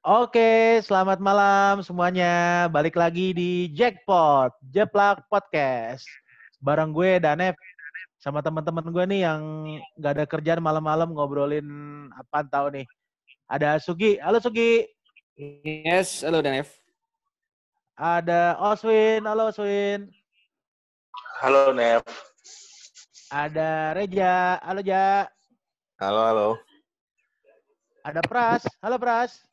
Oke, selamat malam semuanya. Balik lagi di Jackpot, Jeplak Podcast. Bareng gue Danep sama teman-teman gue nih yang gak ada kerjaan malam-malam ngobrolin apa tahu nih. Ada Sugi. Halo Sugi. Yes, halo Danef. Ada Oswin. Halo Oswin. Halo Nev. Ada Reja. Halo Ja. Halo, halo. Ada Pras. Halo Pras.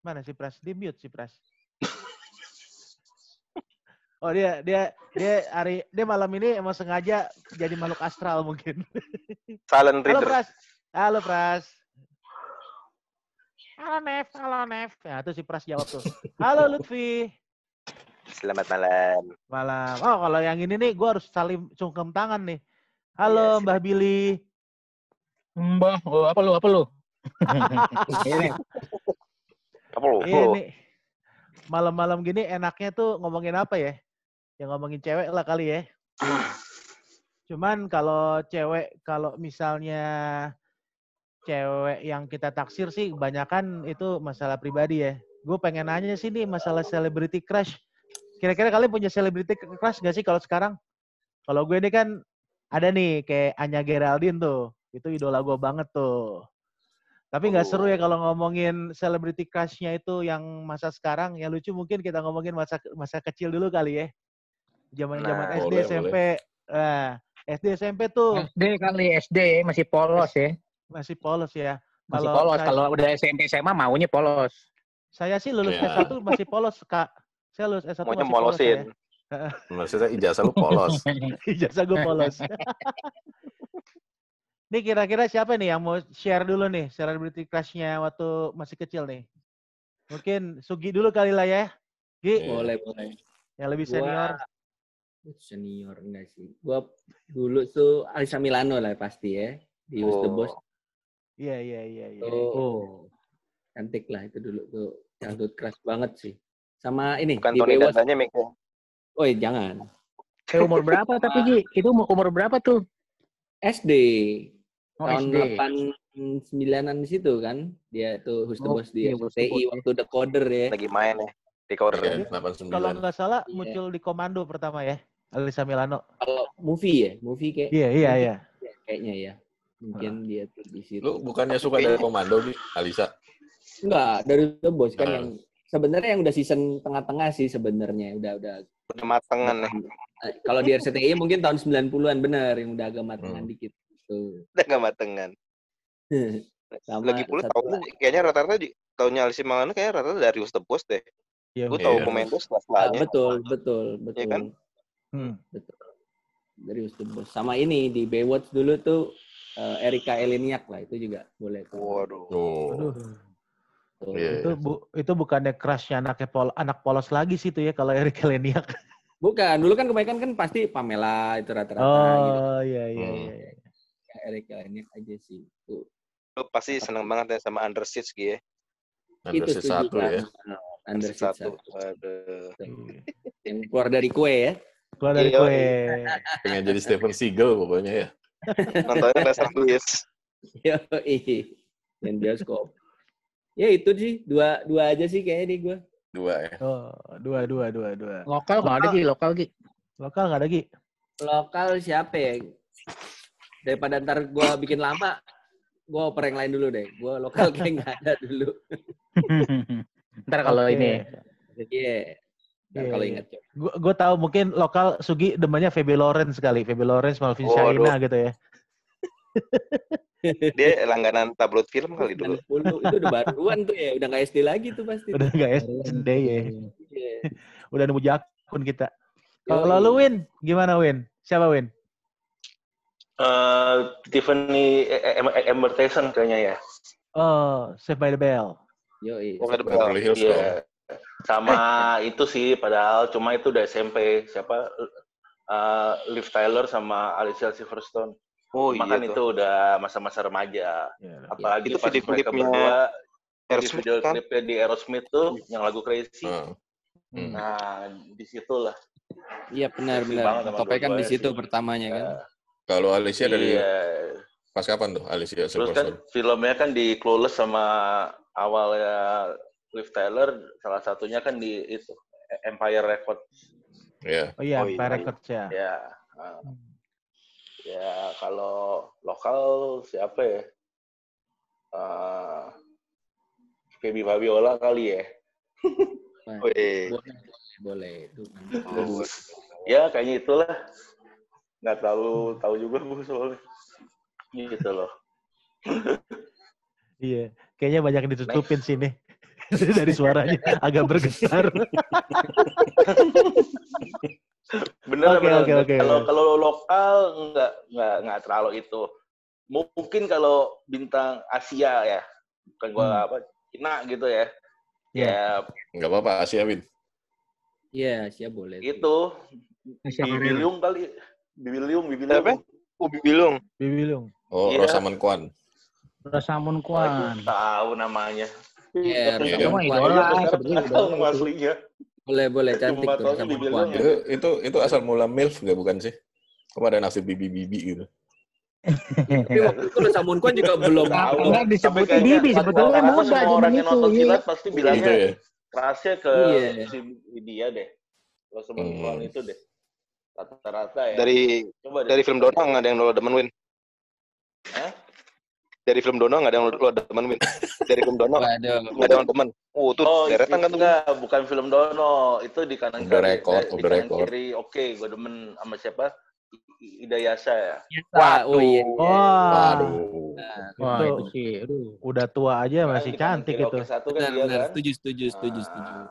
Mana si Pras? Di mute si Pras. Oh dia dia dia hari dia malam ini emang sengaja jadi makhluk astral mungkin. Silent Halo reader. Pras. Halo Pras. Halo Nev, halo Nev. Ya itu si Pras jawab tuh. Halo Lutfi. Selamat malam. Malam. Oh kalau yang ini nih gue harus salim sungkem tangan nih. Halo Iya, Mbah Billy. Mbah, oh, apa lu? Apa lu? Ini, Apa lu? Iya nih. Malam-malam gini enaknya tuh ngomongin apa ya? Ya ngomongin cewek lah kali ya. Cuman kalau cewek, kalau misalnya cewek yang kita taksir sih kebanyakan itu masalah pribadi ya. Gue pengen nanya sih nih masalah celebrity crush. Kira-kira kalian punya celebrity crush gak sih kalau sekarang? Kalau gue ini kan ada nih kayak Anya Geraldine tuh. Itu idola gue banget tuh. Tapi nggak seru ya kalau ngomongin celebrity crush-nya itu yang masa sekarang. Ya lucu mungkin kita ngomongin masa masa kecil dulu kali ya. Zaman-zaman Nah, SD, boleh, SMP. Nah, SD, SMP tuh SD kali SD masih polos ya. masih polos ya. Masih Kalau polos. saya- Kalau udah SMP SMA maunya polos. Saya sih lulus Ya. S1 masih polos, Kak. Saya lulus S1 Maunya masih polos saya. Maksudnya ijazah lu polos. Ijazah gue polos. Nih kira-kira siapa nih yang mau share dulu nih celebrity crush-nya waktu masih kecil nih? Mungkin Sugi dulu kali lah ya. Gi. Boleh, boleh. yang lebih Gua- senior. Senior enggak sih. Gua dulu tuh Alisa Milano lah pasti ya. Di Who's the Oh. Boss. Iya, iya, iya. iya. Oh. cantik lah itu dulu tuh. Childhood crush banget sih. Sama ini. Bukan di Tony Baywatch. Dandanya, Mik. Oh, jangan. Eh, umur berapa tapi Gi? Itu umur, umur berapa tuh? SD. Oh, tahun SD. 89-an di situ kan. Dia tuh Who's the Oh, Boss di iya, Boss, waktu decoder ya. Lagi main ya. Di cover. Iya, Kalau 89. nggak salah Iya. muncul di Komando pertama ya, Alisa Milano. Kalau movie ya, movie kayak Iya, iya, iya. ya, kayaknya ya. Mungkin dia tuh di situ. Lu bukannya suka dari komando, Bi? Alisa? Enggak, dari The Boss kan Ah. yang sebenarnya yang udah season tengah-tengah sih sebenarnya udah udah Udah matengan ya. Eh, kalau di RCTI mungkin tahun 90-an bener yang udah agak matengan Hmm. dikit tuh. Udah gak matengan. Sama Lagi pula tahu lagi. kayaknya rata-rata di tahunnya Alicia Malano kayaknya rata-rata dari the Boss deh. Iya, Gue Iya. tahu pemain tuh Ah, setelah-setelahnya. betul, betul, betul. kan? Hmm. Betul. Dari the Boss. Sama ini di Baywatch dulu tuh eh, Erika Eleniak lah itu juga boleh tuh. Waduh. Oh. Aduh, Tuh. Iya. itu bu, itu bukannya crushnya anaknya pol, anak polos lagi sih itu ya kalau Eric Leniak. Bukan, dulu kan kebanyakan kan pasti Pamela itu rata-rata gitu. Oh, iya, iya, Hmm. iya. Iya. Erika Eleniak aja sih. Tuh. Lu pasti seneng banget ya sama Under Siege gitu ya. Setuju satu ya. banget. Under Seat satu. satu. Aduh. Iya. Yang keluar dari kue ya. Keluar dari Iya, kue. Pengen jadi Steven Seagal pokoknya ya. Nontonnya Lester Lewis. Yoi. Dan bioskop. Ya itu sih dua dua aja sih kayaknya nih gue. Dua ya. Oh, dua, dua, dua, dua. Lokal nggak ada Gi, lokal Gi. Lokal nggak ada Gi? Lokal siapa ya? Daripada ntar gue bikin lama, gue oper yang lain dulu deh. Gue lokal kayak nggak ada dulu. Ntar kalau Oke. ini Iya. Ntar Iya, kalau iya. ingat. Gue gue tahu mungkin lokal Sugi demennya Feby Lawrence kali, Feby Lawrence, Malvin Waduh. Shaina gitu ya. Dia langganan tabloid film kali dulu. 90, itu udah baruan tuh ya. Udah nggak SD lagi tuh pasti. Udah nggak SD ya. Iya. Udah nemu jakun kita. Kalau lu Win, gimana Win? Siapa Win? Eh, Tiffany E- E- Amber Tyson kayaknya ya. Oh, Save by the Bell. Yoi. Oh, ada Beverly Hills dong. Iya. Sama itu sih padahal cuma itu udah SMP siapa eh, Liv Tyler sama Alicia Silverstone. Oh iya kan tuh. itu udah masa-masa remaja. Ya, Apalagi Itu pas mereka video-klipnya berdua di Aerosmith video kan? klipnya di Aerosmith tuh yang lagu Crazy. Hmm. Hmm. Nah, di situlah. Iya benar benar. Topik kan di situ pertamanya kan. Kalau Alicia dari Iya. pas kapan tuh Alicia Terus kan filmnya kan di Clueless sama awalnya Liv Tyler salah satunya kan di itu Empire Record Iya. Oh iya, Oh, iya. Empire Records ya. ya uh, ya kalau lokal siapa ya uh, Feby Fabiola kali ya Wih. Boleh, boleh. Itu Oh, ya kayaknya itulah nggak terlalu tahu juga gue soalnya gitu loh Iya. Kayaknya banyak yang ditutupin sini. Dari suaranya agak bergetar. bener Oke, bener oke, oke. kalau kalau lokal nggak nggak nggak terlalu itu mungkin kalau bintang Asia ya bukan gua Hmm. apa Cina gitu ya Iya. ya Nggak apa-apa, Asia Win. Iya, siap boleh. itu Asia Bibi Carrera. Liung kali Bibi Liung Bibi Siapa? Liung Ubi Bilung. Bibilung. Oh, Iya. Rosamund Kwan. Itu Kwan. tahu namanya Iya, Iya. Itu mah Kwan. idola. Iya, sekarang sebetulnya nggak tahu idola nama itu. aslinya Boleh, boleh. Cantik Cuma tuh Bibi Kwan. Itu itu itu asal mula MILF nggak bukan sih? Kamu ada nafsu bibi-bibi gitu. Tapi waktu itu Rosamund Kwan juga belum Tahu. Enggak kayaknya Bibi, sebetulnya muda orang yang nonton iya. silat pasti Gitu bilangnya ya. kerasnya ke Iya. si dia deh sebelum Hmm. Kwan itu deh rata-rata ya Dari coba dari film Dono nggak ada yang lo demen Win. Hah? Dari film Dono nggak ada yang lo demen Win. Dari film Dono Waduh. nggak ada yang demen. Oh tuh Oh, deretan itu kan tuh. enggak, bukan film Dono. Itu di kanan kiri. record, di off the kanan record. kiri. Oke, gue demen sama siapa? Ida Yasa ya. Wah, oh iya. Wah. Waduh. Wah, Itu itu sih. Aduh. udah tua aja masih Kan di kanan cantik kiri, itu. Oke, satu kan Benar, dia benar. kan. Setuju, setuju, setuju, setuju. Ah,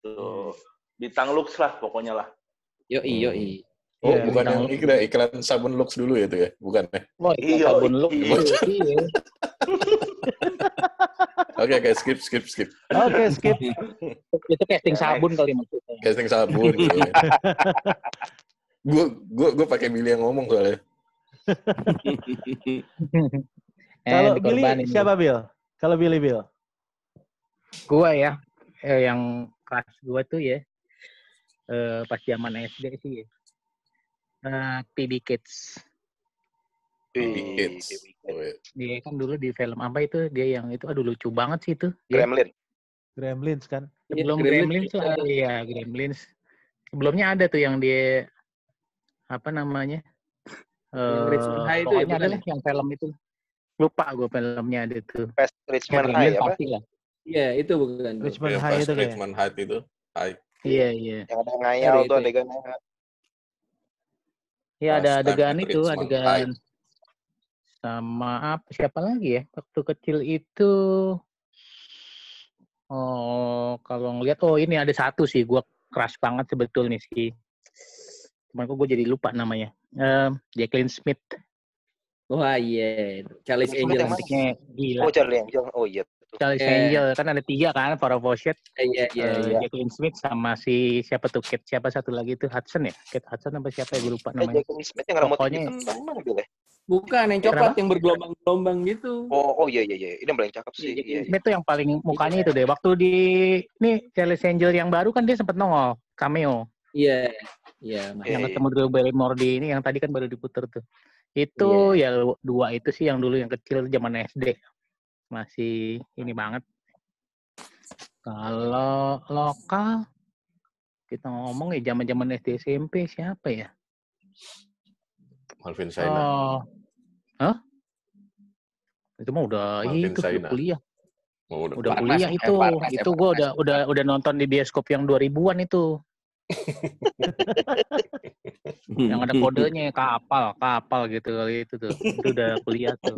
Tuh. Bintang Lux lah pokoknya lah. Yoi, yoi. Oh, Iya, bukan yang iklan, iklan sabun Lux dulu ya itu ya? Bukan ya? Itu Iya, sabun iya. Iya. Oke, oke, skip, skip, skip. Oke, skip. Itu casting sabun kali maksudnya. Casting sabun. Gue gue gue pakai Billy yang ngomong soalnya. Kalau Billy siapa Bill? Kalau Billy Bill. Gua ya, eh, yang kelas gua tuh ya, eh, pas zaman SD sih ya. Eh, PB Kids. Wih, Kids. Iya. Oh, iya. Dia kan dulu di film apa itu? Dia yang itu aduh lucu banget sih itu. Dia Gremlin. Gremlins kan. Iya, sebelum Gremlins Gremlins tuh juga. ada iya Gremlins. Sebelumnya ada tuh yang dia apa namanya? Eh, Richmond High itu ya, pokoknya ada lah yang film itu. Lupa gue filmnya ada tuh. Fast Ya, Richmond High apa? Iya, itu bukan. Richmond High itu. Richmond High itu. High. Iya iya. Yang ada ngayal tuh itu ya. adegannya. Iya ada adegan itu, adegan sama apa siapa lagi ya? Waktu kecil itu oh kalau ngeliat oh ini ada satu sih gua keras banget sebetulnya sih. Cuman kok gue jadi lupa namanya. Eh Jacqueline Smith. Wah, iya. Charles Smith Angel. yang mana? Cantiknya gila. Oh Charlie Angel. Oh iya. Charles Eh. Angel kan ada tiga kan, para Pochette, Eh, Iya, iya, eh, iya. Jacqueline Smith sama si siapa tuh Kate siapa satu lagi tuh Hudson ya? Kate Hudson apa siapa ya gue lupa Eh namanya. Jacqueline Smith yang rambut Pokoknya- hitam yang mana ya? Bukan yang coklat yang bergelombang-gelombang gitu. Oh, oh iya iya iya. Ini yang paling cakep sih. Iya, Iya, iya. Smith tuh yang paling mukanya itu deh. Waktu di ini Charles Angel yang baru kan dia sempat nongol cameo Iya. Iya, yang Iya, ketemu Drew Barrymore di ini yang tadi kan baru diputer tuh. Itu ya dua itu sih yang dulu yang kecil zaman SD. Masih ini banget. Kalau lokal kita ngomong ya zaman-zaman SD SMP siapa ya? Malvin Saina. Oh. Hah? Itu mah udah Martin itu Saina. kuliah. Oh, udah. Udah kuliah eh, itu. Eh, itu gua udah udah udah nonton di bioskop yang 2000-an itu. Yang ada kodenya kapal kapal gitu kali itu tuh. Itu udah kuliah tuh.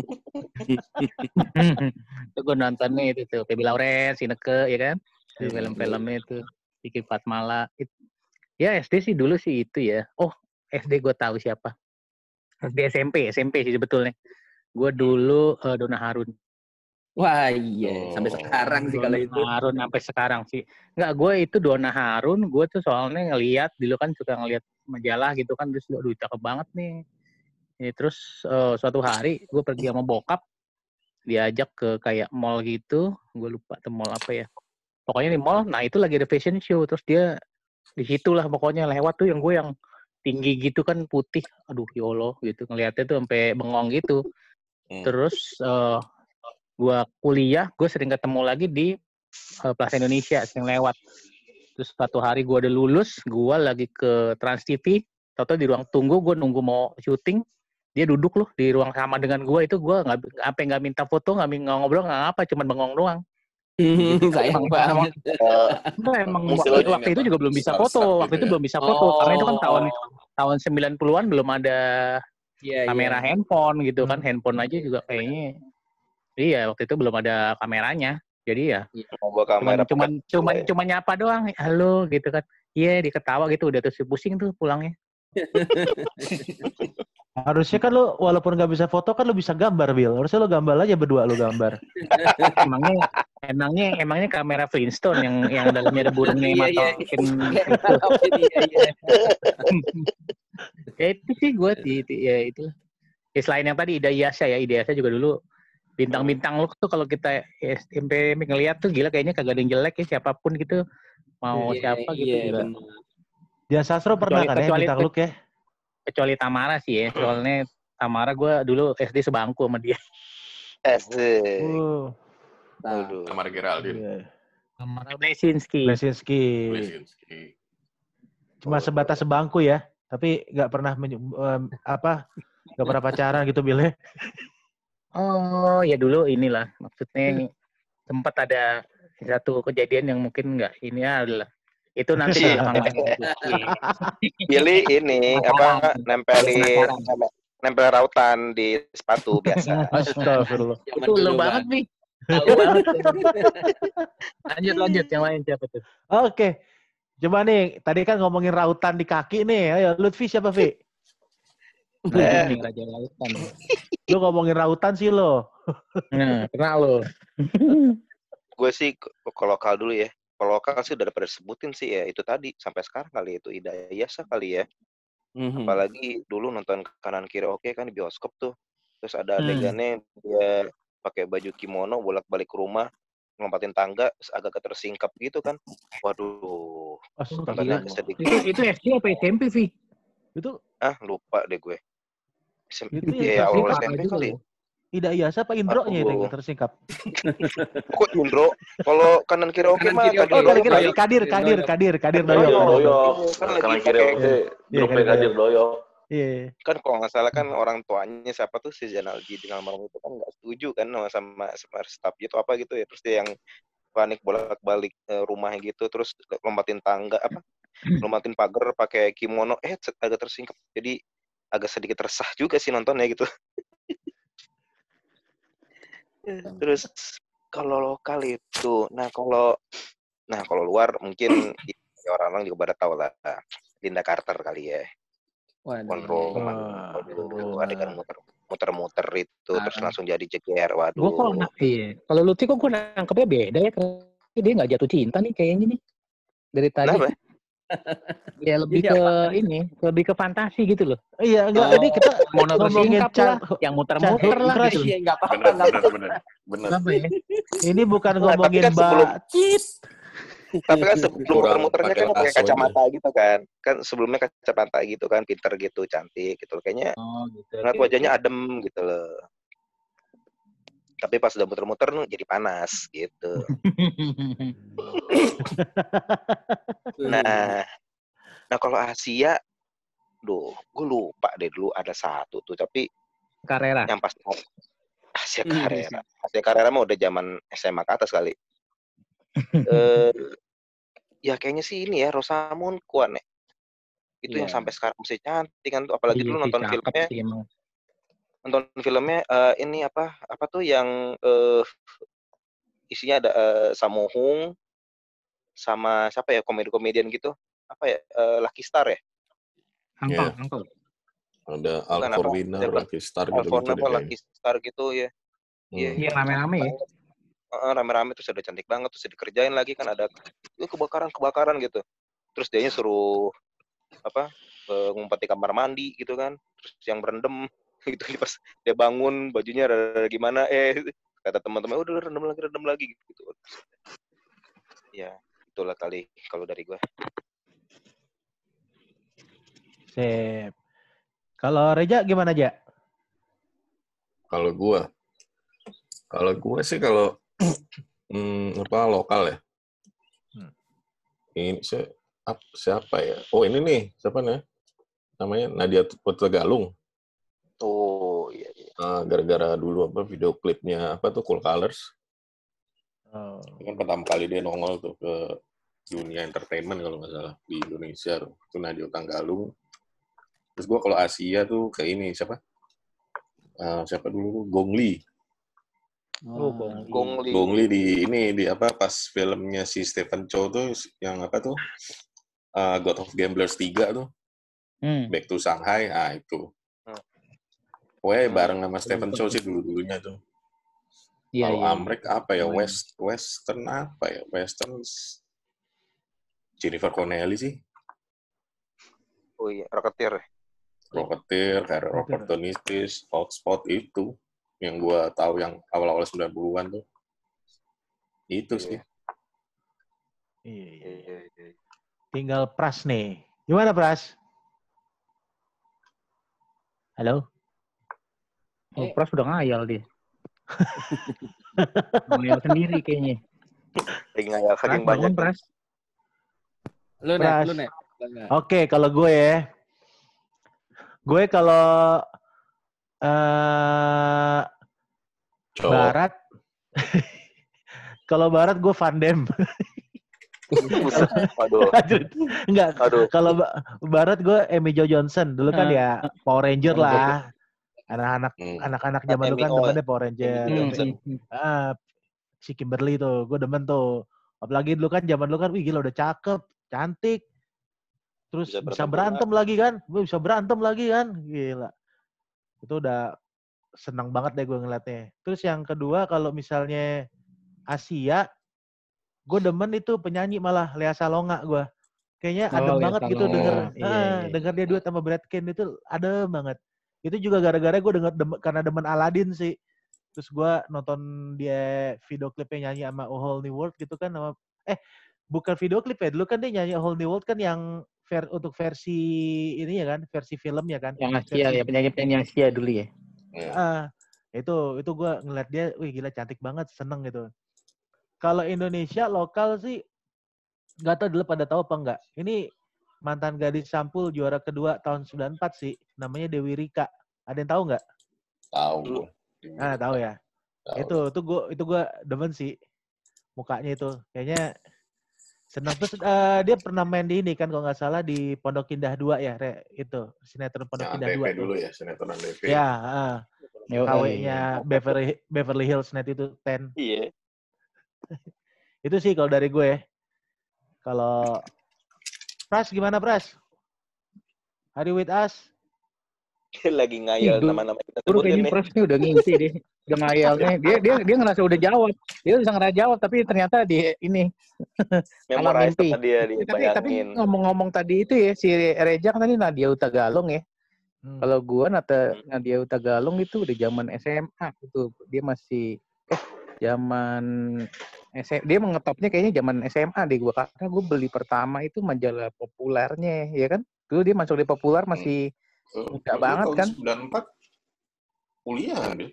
Itu gue nontonnya itu tuh Baby Lawrence Ineke ya kan? Hmm, film-filmnya itu Kiki Fatmala. It- ya SD sih dulu sih itu ya. Oh SD gue tahu siapa? SD SMP SMP sih sebetulnya. Gue dulu eh, Dona Harun Wah, iya. Sampai Oh. sekarang sih kalau itu. Harun sampai sekarang sih. Enggak, gue itu Dona Harun, gue tuh soalnya ngeliat dulu kan suka ngeliat majalah gitu kan terus aduh cakep banget nih. Ya, terus eh, suatu hari gue pergi sama bokap diajak ke kayak mall gitu, gue lupa tuh mall apa ya. Pokoknya di mall, nah itu lagi ada fashion show terus dia di situ lah pokoknya lewat tuh yang gue yang tinggi gitu kan putih, aduh ya Allah gitu ngeliatnya tuh sampai bengong gitu. Hmm. Terus eh, gua kuliah, gue sering ketemu lagi di eh, Plaza Indonesia, sering lewat. Terus suatu hari gua udah lulus, gua lagi ke Trans TV, tahu di ruang tunggu, gue nunggu mau syuting, dia duduk loh di ruang sama dengan gua itu gua nggak apa nggak minta foto nggak min- nggak ngobrol nggak apa cuman bengong doang Sayang Emang- banget. Eh, Enggak, emang Mungkin waktu, waktu itu juga belum bisa foto gitu waktu itu ya. belum bisa foto karena itu kan tahun Oh. tahun 90-an belum ada Iya, kamera iya. handphone gitu kan Hmm. handphone aja juga kayaknya iya waktu itu belum ada kameranya jadi ya mau bawa cuman kamera cuman cuman ya. cuman nyapa doang halo gitu kan iya diketawa gitu udah terus pusing tuh pulangnya Harusnya kan lu walaupun nggak bisa foto kan lu bisa gambar, Bill. Harusnya lu gambar aja berdua lu gambar. emangnya emangnya emangnya kamera Flintstone yang yang dalamnya ada burungnya yang Iya, iya, matokin Iya, iya. ya itu sih gue ya itu ya, selain yang tadi Ida Yasa ya Ida Yasa juga dulu bintang-bintang lu tuh kalau kita SMP ngeliat tuh gila kayaknya kagak ada yang jelek ya siapa pun gitu mau Iya, siapa gitu iya, gila. bener. Dia Sastro pernah Kecuali- kan ya kecuali- bintang look ya? kecuali Tamara sih ya soalnya Tamara gue dulu SD sebangku sama dia Asik. Uh, Nah, Waduh. Kamar Geraldine. iya. Tamara Blesinski Blesinski. Blesinski. Cuma sebatas sebangku ya, tapi nggak pernah em, apa nggak pernah pacaran gitu Bill ya. oh ya dulu inilah maksudnya sempat ada satu kejadian yang mungkin nggak ini adalah itu nanti di belakang. Iya. Billy ini apa nempelin nempel, nempel rautan di sepatu biasa. Astagfirullah. itu lo banget nih lanjut lanjut yang lain siapa tuh Oke. Coba nih, tadi kan ngomongin rautan di kaki nih. Ayo, Lutfi siapa, Vi? Raja Lautan. Lu ngomongin rautan sih lo. Nah, kenal lo. Gue sih ke lokal dulu ya. Kalau lokal sih udah pada sebutin sih ya itu tadi sampai sekarang kali itu Ida Yasa kali ya. Mhm. Apalagi dulu nonton kanan kiri oke kan di bioskop tuh. Terus ada Hmm. adegannya dia pakai baju kimono bolak-balik ke rumah ngompatin tangga agak tersingkap gitu kan. Waduh, Astaga. sedikit. Itu itu SD apa SMP, Vi? Itu Ah, lupa deh gue. Itu ya, ya, awal SMP kali. loh. Ida Iyasa apa Indro-nya itu yang tersingkap? Kok Indro? Kalau kanan kiri oke Kanan mah kiri oke. Kadir Oh, kira-kira kali. Kadir, Kadir, Kadir, Kadir, Kadir Doyok. Kan Kanan kiri oke. Iya, Grupnya Kadir Kadir Doyok. Iya. kan kalau nggak salah kan orang tuanya siapa tuh si Zainal Jidin almarhum itu kan nggak setuju kan sama sama, staff gitu apa gitu ya terus dia yang panik bolak-balik eh, rumahnya gitu terus lompatin tangga apa lompatin pagar pakai kimono eh agak tersingkap jadi agak sedikit resah juga sih nontonnya gitu terus kalau lokal itu nah kalau nah kalau luar mungkin ya orang-orang juga pada tahu lah Linda Carter kali ya Waduh. kontrol waduh aduh. adegan muter muter-muter itu terus Ah. langsung jadi jeger waduh Gue kok na- iya. Kalau Lutfi kok gue nangkepnya beda ya. Kayaknya dia nggak jatuh cinta nih kayaknya nih. Dari tadi. Kenapa? Ya lebih Iya, ke ini, lebih ke fantasi gitu loh. Iya, enggak Oh. ini kita Mau ngomongin lah, yang muter-muter lah gitu. Iya, nggak apa-apa, Benar, benar, benar. Benar. Ya? ini bukan Enggak, tapi ngomongin kan sebelum- bacit. tapi kan sebelum muter-muternya kan pakai kacamata gitu kan kan sebelumnya kacamata gitu kan pinter gitu cantik gitu kayaknya Oh gitu. ngeliat wajahnya adem gitu loh tapi pas udah muter-muter jadi panas gitu nah nah kalau Asia duh gue lupa deh dulu ada satu tuh tapi Carrera. yang pasti Asia Hmm, Carrera. Asia Carrera mah udah zaman SMA ke atas kali. eh ya kayaknya sih ini ya Rosamund Kuan ya. Itu yang Iya. sampai sekarang masih cantik kan tuh apalagi Iya dulu nonton filmnya sih emang. Nonton filmnya eh, ini apa apa tuh yang eh isinya ada eh, Sammo Hung sama siapa ya komedi-komedian gitu apa ya eh, Lucky Star ya Angkel, Iya. angkel. Ada Bukan apa, Alcorwina, siapa? Lucky Star gitu Alphonse gitu. Lucky Star gitu ya Iya, Hmm. Iya, rame-rame ya. Heeh, rame-rame terus udah cantik banget terus dikerjain lagi kan ada "Eh, kebakaran kebakaran gitu terus dia suruh apa eh, ngumpet di kamar mandi gitu kan terus yang berendam gitu pas dia bangun bajunya rada gimana eh kata teman-teman udah rendam lagi rendam lagi gitu ya itulah kali kalau dari gua Sip. Kalau Reja gimana aja? Kalau gua, Kalau gue sih kalau hmm, apa lokal ya. Hmm. Ini si- ap- siapa ya? Oh ini nih siapa nih? Namanya Nadia Putra Galung. Oh iya iya. Ah, gara-gara dulu apa video klipnya apa tuh Cool Colors. Oh. Itu kan pertama kali dia nongol tuh ke dunia entertainment kalau nggak salah di Indonesia tuh. Itu Nadia Tanggalung. Terus gue kalau Asia tuh kayak ini siapa? Ah, siapa dulu? Gong Li. Oh, Gong Li. Gong Li. Gong Li di ini di apa pas filmnya si Stephen Chow tuh yang apa tuh? Ah, God of Gamblers 3 tuh, Hmm. Back to Shanghai. Ah itu. Pokoknya bareng sama Stephen Chow sih dulu-dulunya tuh. Iya, Kalau iya. Amrik apa ya? Lumayan. West Western apa ya? Western Jennifer Connelly sih. Oh iya, Rocketeer. Rocketeer, Rocketeer. Opportunities, Hotspot itu yang gua tahu yang awal-awal 90-an tuh. Itu sih. Iya, iya. Iya, iya. Tinggal Pras nih. Gimana Pras? Halo? Oh, Pras udah ngayal dia. ngayal sendiri kayaknya. Lagi ngayal saking bangun, banyak. Pras. Lu Pras. nek, lu nek. Oke, kalau gue ya. Gue kalau eh Cowok. barat kalau barat gue Van Dam. Enggak, kalau ba- barat gue Amy Jo Johnson. Dulu kan ya Power Ranger lah. Anak-anak Hmm. anak-anak zaman dulu kan Amy, oh, demennya Power Ranger. Hmm, hmm, hmm. Ah, si Kimberly tuh, gue demen tuh. Apalagi dulu kan zaman dulu kan, wih gila udah cakep, cantik. Terus Bisa bisa, berantem berantem lagi kan, gue bisa berantem lagi kan, gila. Itu udah senang banget deh gue ngeliatnya. Terus yang kedua kalau misalnya Asia, gue demen itu penyanyi malah Lea Salonga gue. Kayaknya Oh, adem Lea banget gitu denger, Iya, ah, iya. denger dia duet sama Brad Ken itu adem banget. Itu juga gara-gara gue denger demen- karena demen Aladdin sih terus gua nonton dia video klipnya nyanyi sama A Whole New World gitu kan sama eh bukan video klip ya dulu kan dia nyanyi A Whole New World kan yang ver, untuk versi ini ya kan versi filmnya kan Yang Asia Versi- ya, penyanyi-penyanyi Asia dulu ya. Ya. Ah, itu itu gua ngeliat dia wih gila cantik banget seneng gitu kalau Indonesia lokal sih nggak tahu dulu pada tahu apa enggak ini mantan gadis sampul juara kedua tahun 94 sih namanya Dewi Rika. Ada yang tahu nggak? Tahu. Gua. ah tahu ya? Tahu. itu itu gua itu gua demen sih mukanya itu. Kayaknya senang. Terus eh, dia pernah main di ini kan kalau nggak salah di Pondok Indah 2 ya Re, itu sinetron Pondok Yang Indah Antv 2 dulu ya, sinetron Antv. ya ah. Yo, KW-nya Beverly Beverly Hills net itu 10 Iya. itu sih kalau dari gue kalau Pras gimana Pras Are you with us Lagi ngayal nama-nama kita sebutin kayaknya nih. Pras nih udah ngisi deh. Udah ngayalnya. Dia dia dia ngerasa udah jawab. Dia udah ngerasa jawab tapi ternyata di ini. Memorize mimpi. sama dia Tapi tapi ngomong-ngomong tadi itu ya si Reja kan tadi Nadia Utagalung ya. Hmm. Kalau gua Nata, Hmm. Nadia Utagalung itu udah zaman SMA itu. Dia masih eh zaman SM, dia mengetopnya kayaknya zaman SMA deh gua karena gua beli pertama itu majalah populernya ya kan. Dulu dia masuk di populer masih Eh, Muda banget kan? 94 kuliah dia.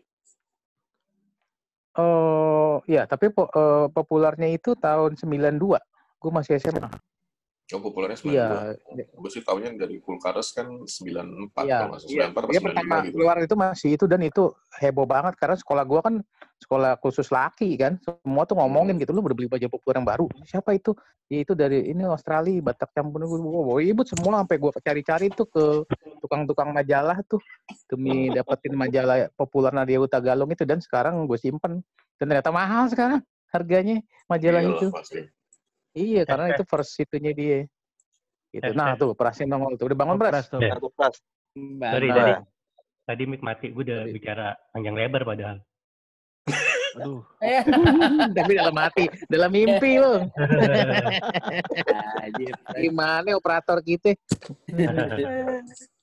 Oh, ya, tapi po- eh, populernya itu tahun 92. Gue masih SMA. Oh, populernya 92. Iya. Gue sih tahunya dari Kulkares kan 94 Iya, kalau iya. 94 atau Dia pertama 95 gitu. keluar itu masih itu dan itu heboh banget karena sekolah gua kan sekolah khusus laki kan. Semua tuh ngomongin Hmm. gitu lu udah beli baju populer yang baru. Siapa itu? Ya itu dari ini Australia, Batak campur gue wow, ribut semua sampai gua cari-cari tuh ke tukang-tukang majalah tuh demi dapetin majalah populer Nadia Utagalung itu dan sekarang gue simpen dan ternyata mahal sekarang harganya majalah Iya lah, itu. pasti. Iya, karena itu first itunya dia. Gitu. Nah, tuh Prasin nongol tuh. Udah bangun, Oh, Pras? Pras tuh. Sorry, Nah. tadi, tadi mic mati. Gue udah bicara panjang lebar padahal. Aduh. Tapi dalam hati, dalam mimpi lo. Gimana operator kita?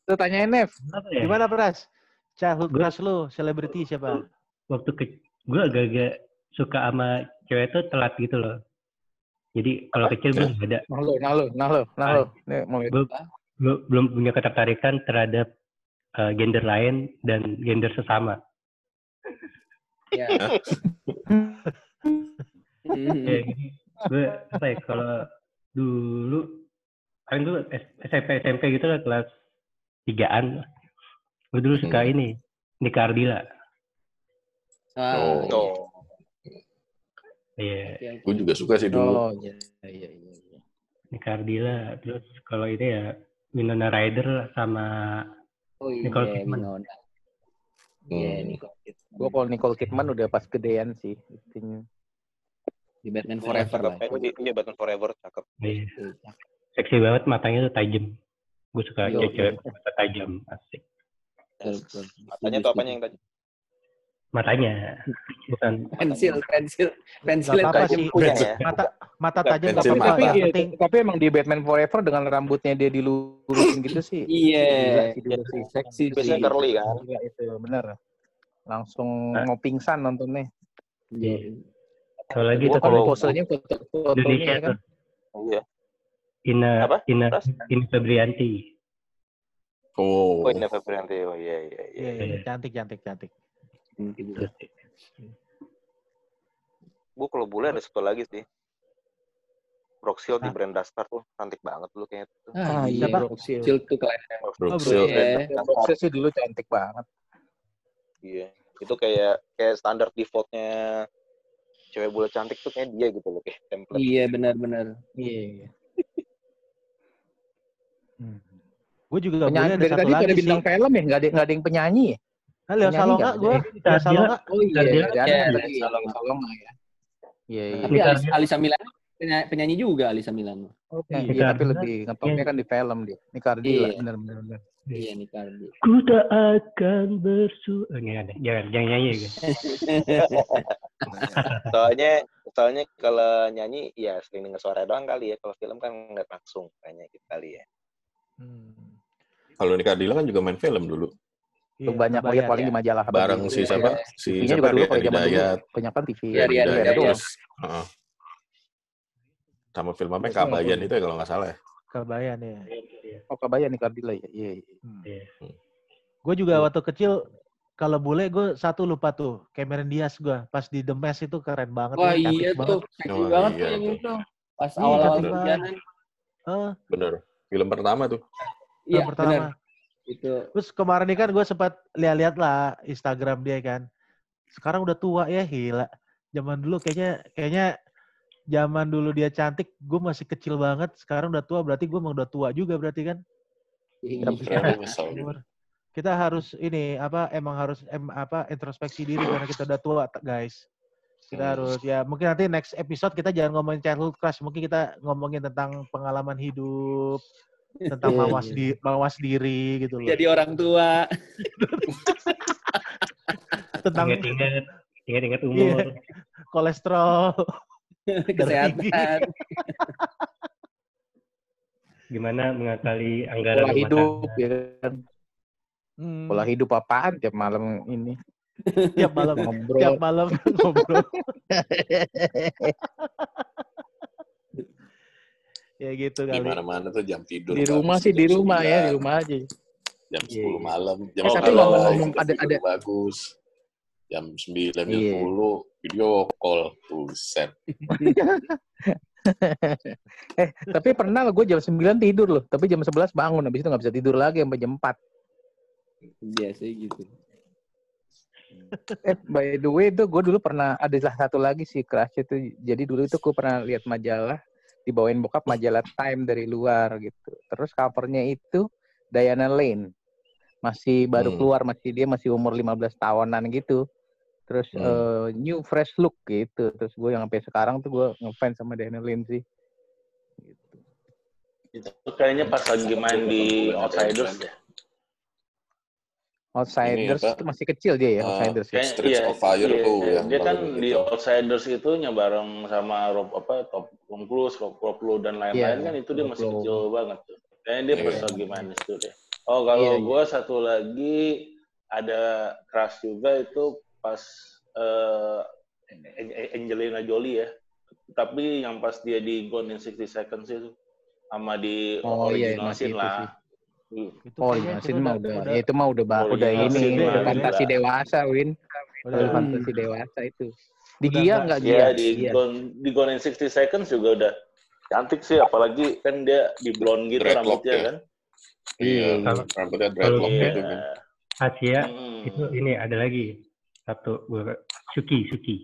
Tuh tanyain Nev. Apa ya? Gimana Pras? Childhood crush lu, selebriti siapa? Waktu ke, gue agak-agak suka sama cewek tuh telat gitu loh. Jadi kalau kecil gue nggak ada, Nah lo, nah lo, nah lo, nah lo. Gue gue belum punya ketertarikan terhadap eh, gender lain dan gender sesama. Ya. Hmm. Ya, jadi gue apa ya kalau dulu paling dulu SMP SMP gitu lah kelas tigaan gue dulu suka Hmm. ini Nika Ardila Ah, Oh. Iya. Gue juga suka sih dulu. Oh iya iya iya. iya. Nika Ardila terus kalau ini ya Winona Ryder sama Oh iya, Nicole Kidman. Winona. Iya, Hmm. Nicole Kidman. Gue kalau Nicole Kidman udah pas gedean sih. Itunya. Di Batman Forever lah. Cakep. Eh, Iya, Batman Forever, cakep. iya seksi banget matanya tuh tajam gue suka cewek mata tajam asik. Matanya tuh apanya yang tadi? Matanya bukan Pensil, pensil, pensil yang tajam sih. punya ya. Mata mata tajam pensil tapi, Yang iya, penting tapi emang di Batman Forever dengan rambutnya dia dilurusin gitu sih. Iya. Seksi sih. Curly kan? Gila itu bener. Langsung Hah? mau pingsan nontonnya. Iya. kalau lagi tuh kalau- Posenya foto-fotonya Indonesia ya kan. tuh Iya. Ina Apa? Ina Terus? Ina Febrianti Oh, Oh, ini Febrianti. Oh, iya, iya, iya. Iya, iya, cantik, cantik, terus Gue kalau bule ada satu lagi sih. Roxil di brand Dastar tuh cantik banget dulu kayaknya tuh. Ah, Ah, iya. iya. Kecil tuh keren. Brooke Oh, Shields. Iya. Roxy sih dulu cantik banget. Iya. Itu kayak kayak standar defaultnya cewek bule cantik tuh kayak dia gitu loh, kayak template. Iya, benar-benar. Iya. Gue juga Penyanyi boleh ada dari satu tadi lagi sih. bintang film ya, nggak ada nggak ada yang penyanyi ya? Kan Leo Salonga gue. Ini Leo Salonga. Oh iya, Iya, tadi iya. Salong Salonga ya. Iya iya. Tapi Nika Alisa, Alisa Milano penyanyi, penyanyi juga Alisa Milano. Oh, Nika iya, tapi Ardila. lebih ngetopnya kan di film dia. Ini Cardila, Iya. benar benar benar. Iya, Nicardi. ku tak akan bersu oh, ada jangan jangan nyanyi ya Soalnya soalnya kalau nyanyi ya sering denger suara doang kali ya. Kalau film kan nggak langsung kayaknya gitu kali ya. Hmm. Kalau Nika Ardila kan juga main film dulu. Iya, Tuh banyak lihat paling ya. di majalah. Bareng si siapa? Si TV-nya siapa? juga dulu kalau zaman dulu banyak kan TV. Iya, Rian Hidayat. Hidayat. Terus, heeh. Sama film apa? yang Kabayan itu ya kalau nggak salah ya. Kebayang ya. Oh, Kabaya nih Cardila ya. Iya, iya. Gue juga waktu kecil kalau bule gue satu lupa tuh Cameron Diaz gue pas di The Mask itu keren banget Wah, ya, iya banget. tuh. Seksi Oh, banget iya tuh yang itu. Pas Iya, awal-awal. Eh, Bener. Film pertama tuh. Iya, pertama. benar. Itu. Terus kemarin ini kan gue sempat lihat-lihat lah Instagram dia kan. Sekarang udah tua ya, gila. Zaman dulu kayaknya kayaknya zaman dulu dia cantik, gue masih kecil banget. Sekarang udah tua, berarti gue emang udah tua juga berarti kan. Iya. Umur. Kita harus ini apa emang harus em, apa introspeksi diri karena kita udah tua guys. Kita Hmm. harus ya mungkin nanti next episode kita jangan ngomongin childhood crush, mungkin kita ngomongin tentang pengalaman hidup, tentang Iya, mawas iya. di mawas diri gitu loh. Jadi orang tua. tentang ingat-ingat ingat-ingat umur kolesterol. Kesehatan. gimana mengakali anggaran Pola hidup ya kan. Hmm, Pola hidup apaan tiap malam ini tiap malam ngobrol. tiap malam ngobrol. ya gitu Di kali. mana-mana tuh jam tidur. Di nggak rumah sih di rumah ya, 9, di rumah aja. Jam Iya, 10 iya. malam. Jam 10 tapi ngomong-ngomong kita ada- ada- bagus. Jam 9, jam Iya. 10 video call. Buset. eh, tapi pernah gue jam 9 tidur loh, tapi jam 11 bangun, habis itu nggak bisa tidur lagi sampai jam 4. Biasa gitu. Eh, by the way itu gue dulu pernah ada salah satu lagi sih crush itu. Jadi dulu itu gue pernah lihat majalah dibawain bokap majalah Time dari luar gitu. Terus covernya itu Diana Lane. Masih baru Hmm. keluar, masih dia masih umur 15 tahunan gitu. Terus Hmm. eh, new fresh look gitu. Terus gue yang sampai sekarang tuh gue ngefans sama Diana Lane sih. Gitu. Itu kayaknya pas lagi main di Outsiders ya. Outsiders itu masih kecil dia ya, Ah, Outsiders ya. Kayak- Streets of Fire iya, tuh iya. yang Dia kan baru di gitu. Outsiders itu bareng sama Rob apa Top Tom Cruise, Rob, Rob Lowe dan lain-lain Iya, kan itu dia Rob masih Lowe. kecil banget tuh. Kayaknya dia Iya. lagi main di situ deh. Oh kalau Iya, iya. gue satu lagi ada crush juga itu pas eh, An- Angelina Jolie ya. Tapi yang pas dia di Gone in 60 Seconds itu sama di Oh, iya, original masih scene itu lah. Sih. Itu Oh, iya, Sin mah udah, ya itu mah udah, ba- Oh, udah iya, ini, udah fantasi udah. dewasa, Win. Udah. Final Fantasy dewasa itu. Di Udah Gia nggak- enggak Gia? Iya di Gia. Gone, di Gone in 60 Seconds juga udah cantik sih, apalagi kan dia di blonde gitu Dreadlock rambutnya ya. kan. Iya, Kalau- rambutnya dreadlock gitu kan. Asia Hmm. itu ini ada lagi satu gua Suki Suki.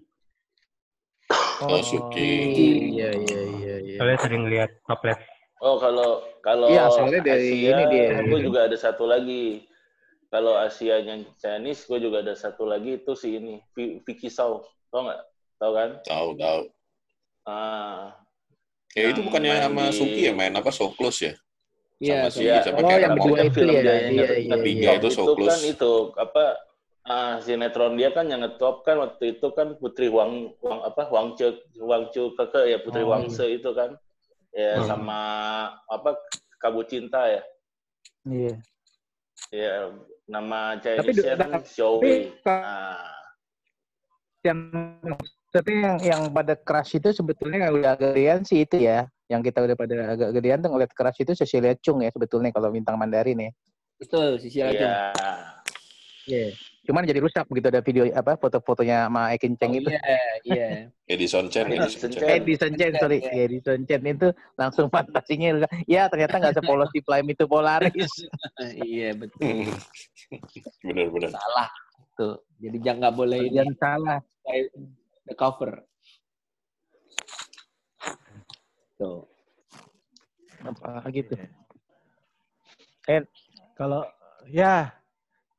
Oh, Suki. Iya, iya, iya, iya. Soalnya sering lihat toples Oh kalau kalau Iya, soalnya dari Asia, ini dia. gue juga ada satu lagi. Kalau Asianya Chinese, gue juga ada satu lagi itu si ini Vi- Vicky Sau, tau nggak? Tau kan? Tahu, tahu. Ah, Ya itu Yang bukannya sama di- Suki ya main apa So Close ya? Iya, sama si iya. siapa Oh, kayak yang berdua itu film ya. dia Iya, yang iya, iya. itu so itu close. kan itu apa? Ah, sinetron dia kan yang ngetop kan waktu itu kan Putri Wang Wang apa Wang Che Wang Chu Keke ya Putri Oh, Wang Se itu kan ya Hmm. sama apa Kabut Cinta ya Iya. ya nama Chinese tapi Xiaowei ka- ah yang tapi yang yang pada crush itu sebetulnya yang udah agak gedean sih itu ya. Yang kita udah pada agak gedean tuh ngeliat crush itu Cecilia Chung ya sebetulnya kalau bintang Mandarin ya. Betul, sisi lagi. Iya. Iya. Cuman jadi rusak begitu ada video apa foto-fotonya sama Ekin Cheng itu. Iya, iya. Edison Chen, Edison Chen. Edison Chen, sorry. Edison Chen itu langsung fantasinya rusak. Ya ternyata nggak sepolos di Prime itu Polaris. iya, betul. Bener-bener. Salah. Tuh. Jadi jangan nggak boleh ini Jangan salah. the cover. Tuh. Apa gitu. Kalau ya,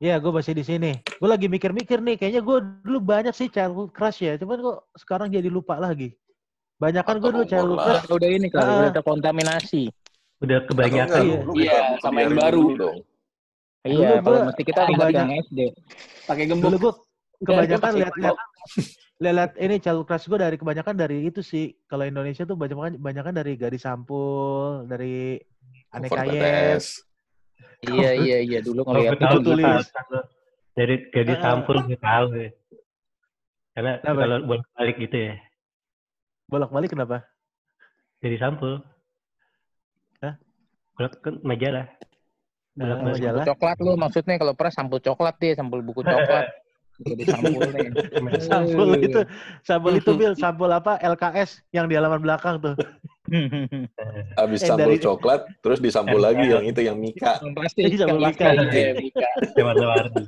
ya gue masih di sini. Gue lagi mikir-mikir nih. Kayaknya gue dulu banyak sih childhood crush ya. Cuman kok sekarang jadi lupa lagi. Banyak kan gue dulu childhood crush. lah. Udah ini kalau Ah. udah terkontaminasi. udah kebanyakan. Iya. lu Iya, sama yang baru. dong. Iya, Dulu mesti kita ingat yang SD. Pakai gembok. Dulu gue kebanyakan lihat-lihat lihat ini childhood crush gue dari kebanyakan dari itu sih. Kalau Indonesia tuh banyak banyak dari gadis sampul, dari aneka. BTS. Iya, iya, iya. Dulu Kalau ngeliat tahu tulis. dari Ah. sampul gue tahu ya. Karena Kenapa? kalau bolak balik gitu ya Bolak-balik kenapa? dari sampul. Hah? Bolak kan majalah. Nah, Bolak-balik. majalah. coklat lu maksudnya kalau pernah sampul coklat dia, sampul buku coklat. Jadi sampul nih. Sampul itu, sampul itu Bil, sampul apa? LKS yang di halaman belakang tuh. Abis Eh, sampul dari- coklat, terus disampul lagi yang itu yang Mika. Pasti Iya, Mika. pasti, iya, Mika. warna-warni.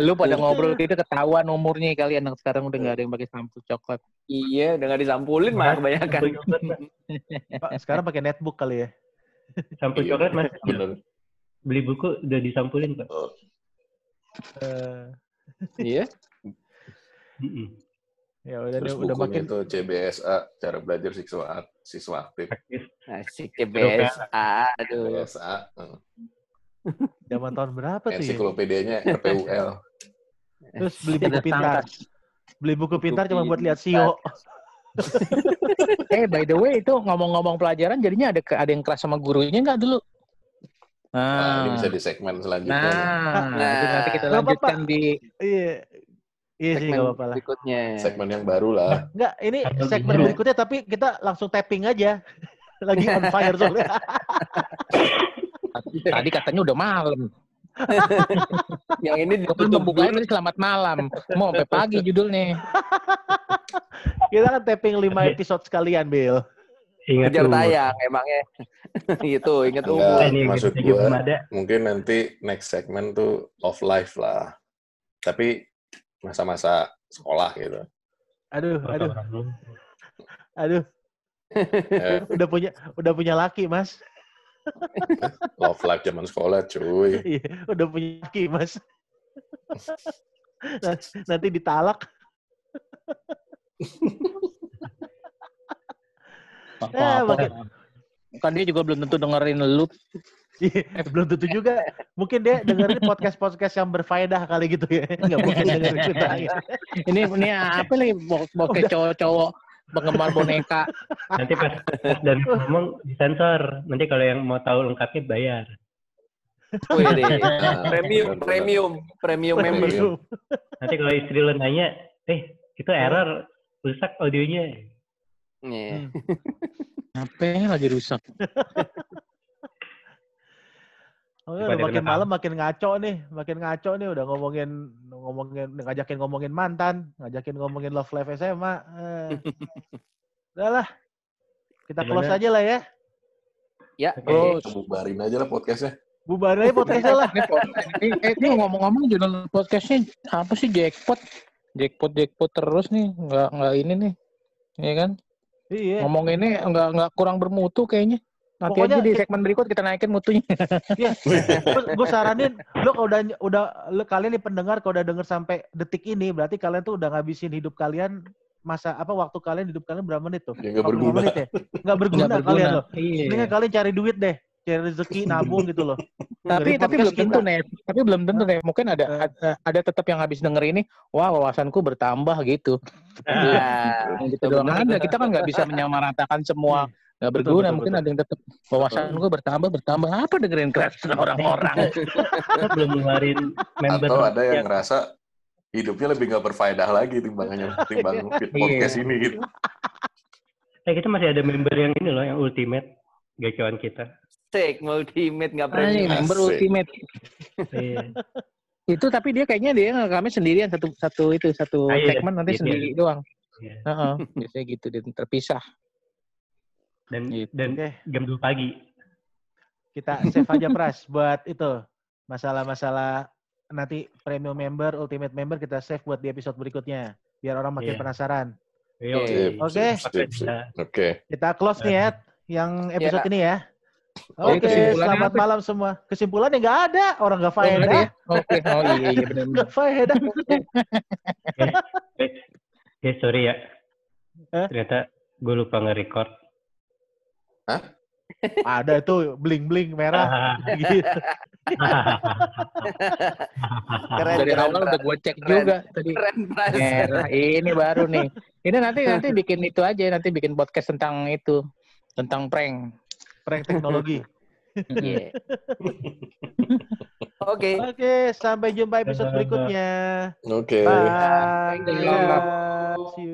Lu pada ngobrol gitu ketahuan umurnya kalian yang sekarang udah nggak ada yang pakai sampul coklat. Iya, udah nggak disampulin malah kebanyakan. Pak, sekarang pakai netbook kali ya. Sampul Iya, coklat mas. Bener. Beli buku udah disampulin pak. Eh, Iya. Mm-mm. ya udah Terus udah bukunya makin itu CBSA, cara belajar siswa siswa aktif. Aktif. Asik CBS. Aduh. CBSA. eh. zaman tahun berapa tuh ya? Ensiklopedianya RPUL. Terus beli buku pintar. Beli buku pintar cuma buat lihat Sio. Eh by the way itu ngomong-ngomong pelajaran jadinya ada ada yang kelas sama gurunya nggak dulu? Nah, ini Nah, bisa di segmen selanjutnya. nah, Nah, itu nanti kita lanjutkan di Iya. Iya sih Segmen gak apa-apa lah. berikutnya. Segmen yang baru lah. Enggak, ini Atau segmen gimana? berikutnya tapi kita langsung tapping aja. Lagi on fire soalnya. tadi katanya udah malam. Yang ini Gue ditutup dulu. tadi selamat malam. Mau sampai pagi judulnya. Kita kan tapping 5 episode sekalian, Bill. Ingat Kejar umur. tayang emangnya. gitu, ingat Enggak. umur. Ini Maksud ada. Mungkin nanti next segmen tuh of life lah. Tapi masa-masa sekolah gitu. Aduh, aduh, aduh. Udah punya udah punya laki, Mas. love life zaman sekolah, cuy. Iya, udah punya laki, Mas. Nanti ditalak. Eh, makin, Kan dia juga belum tentu dengerin lu. Iya, belum tentu juga. Mungkin dia dengerin podcast-podcast yang berfaedah kali gitu ya. Nggak mungkin dengerin kita. Ini ini apa lagi bokeh cowok-cowok penggemar boneka. Nanti pas, pas dan ngomong disensor. Nanti kalau yang mau tahu lengkapnya bayar. Wih, premium, premium, premium member. Nanti kalau istri lo nanya, eh itu error, rusak audionya. Iya. Apa yang lagi rusak? Oh, udah Daripada makin malam makin ngaco nih, makin ngaco nih udah ngomongin ngomongin ngajakin ngomongin mantan, ngajakin ngomongin love life SMA. Eh. Udahlah. Kita close Gimana? aja lah ya. Ya, Close. Kita bubarin aja lah podcastnya. Bubarin aja podcastnya lah. Ini, po- ini, eh, ini ngomong-ngomong judul podcastnya apa sih jackpot? Jackpot jackpot terus nih, nggak nggak ini nih, Iya kan? Iya. Ngomong ini nggak nggak kurang bermutu kayaknya. Nanti Pokoknya aja di kita- segmen berikut kita naikin mutunya. gue saranin lo kalau udah udah lo, kalian nih pendengar kalau udah denger sampai detik ini berarti kalian tuh udah ngabisin hidup kalian masa apa waktu kalian hidup kalian berapa menit tuh? Ya, 45 berguna. menit ya? Nggak berguna, Nggak kalian loh. Iya. Mendingan kalian cari duit deh, cari rezeki nabung gitu loh. tapi Dari tapi belum tentu nih tapi belum tentu nih mungkin ada Eh. ada, ada tetap yang habis denger ini wah wawasanku bertambah gitu Nah, gitu doang ada kita kan nggak bisa menyamaratakan semua nggak Betul, berguna betul, mungkin betul. ada yang tetap wawasanku bertambah bertambah apa dengerin keras orang-orang belum ngeluarin member Atau ada yang yang ngerasa hidupnya lebih nggak berfaedah lagi timbangannya timbang fit podcast ini gitu. eh kita masih ada member yang ini loh yang ultimate gacuan kita Sek, ultimate nggak Ah, ini premium. member Asik. ultimate iya itu tapi dia kayaknya dia ngerekamnya sendirian satu satu itu satu Ah, iya, segmen nanti gitu ya. sendiri doang Iya. Heeh, biasanya gitu dia terpisah dan Gitu. dan Oke, jam 2 pagi kita save aja Pras buat itu masalah-masalah nanti premium member, ultimate member kita save buat di episode berikutnya biar orang makin Iya. penasaran. Yo, Oke. Oke. sip, sip. Kita Oke. Kita close nih ya yang episode Iya. ini ya. Oke, kesimpulannya selamat apa? malam semua. Kesimpulannya nggak ada, orang nggak Oh, faedah. ya? Oke, oh iya iya benar. Nggak faedah. eh sorry ya Eh? ternyata gue lupa nge-record Ada itu bling-bling merah gitu. Keren, Dari keren, awal udah gue cek Keren. juga tadi. Keren, Pras. Merah, ini baru nih. Ini nanti nanti bikin itu aja, nanti bikin podcast tentang itu, tentang prank. Prank teknologi. Iya. Oke. Oke, sampai jumpa episode berikutnya. Oke. Bye. Thank you. Dadah. See you.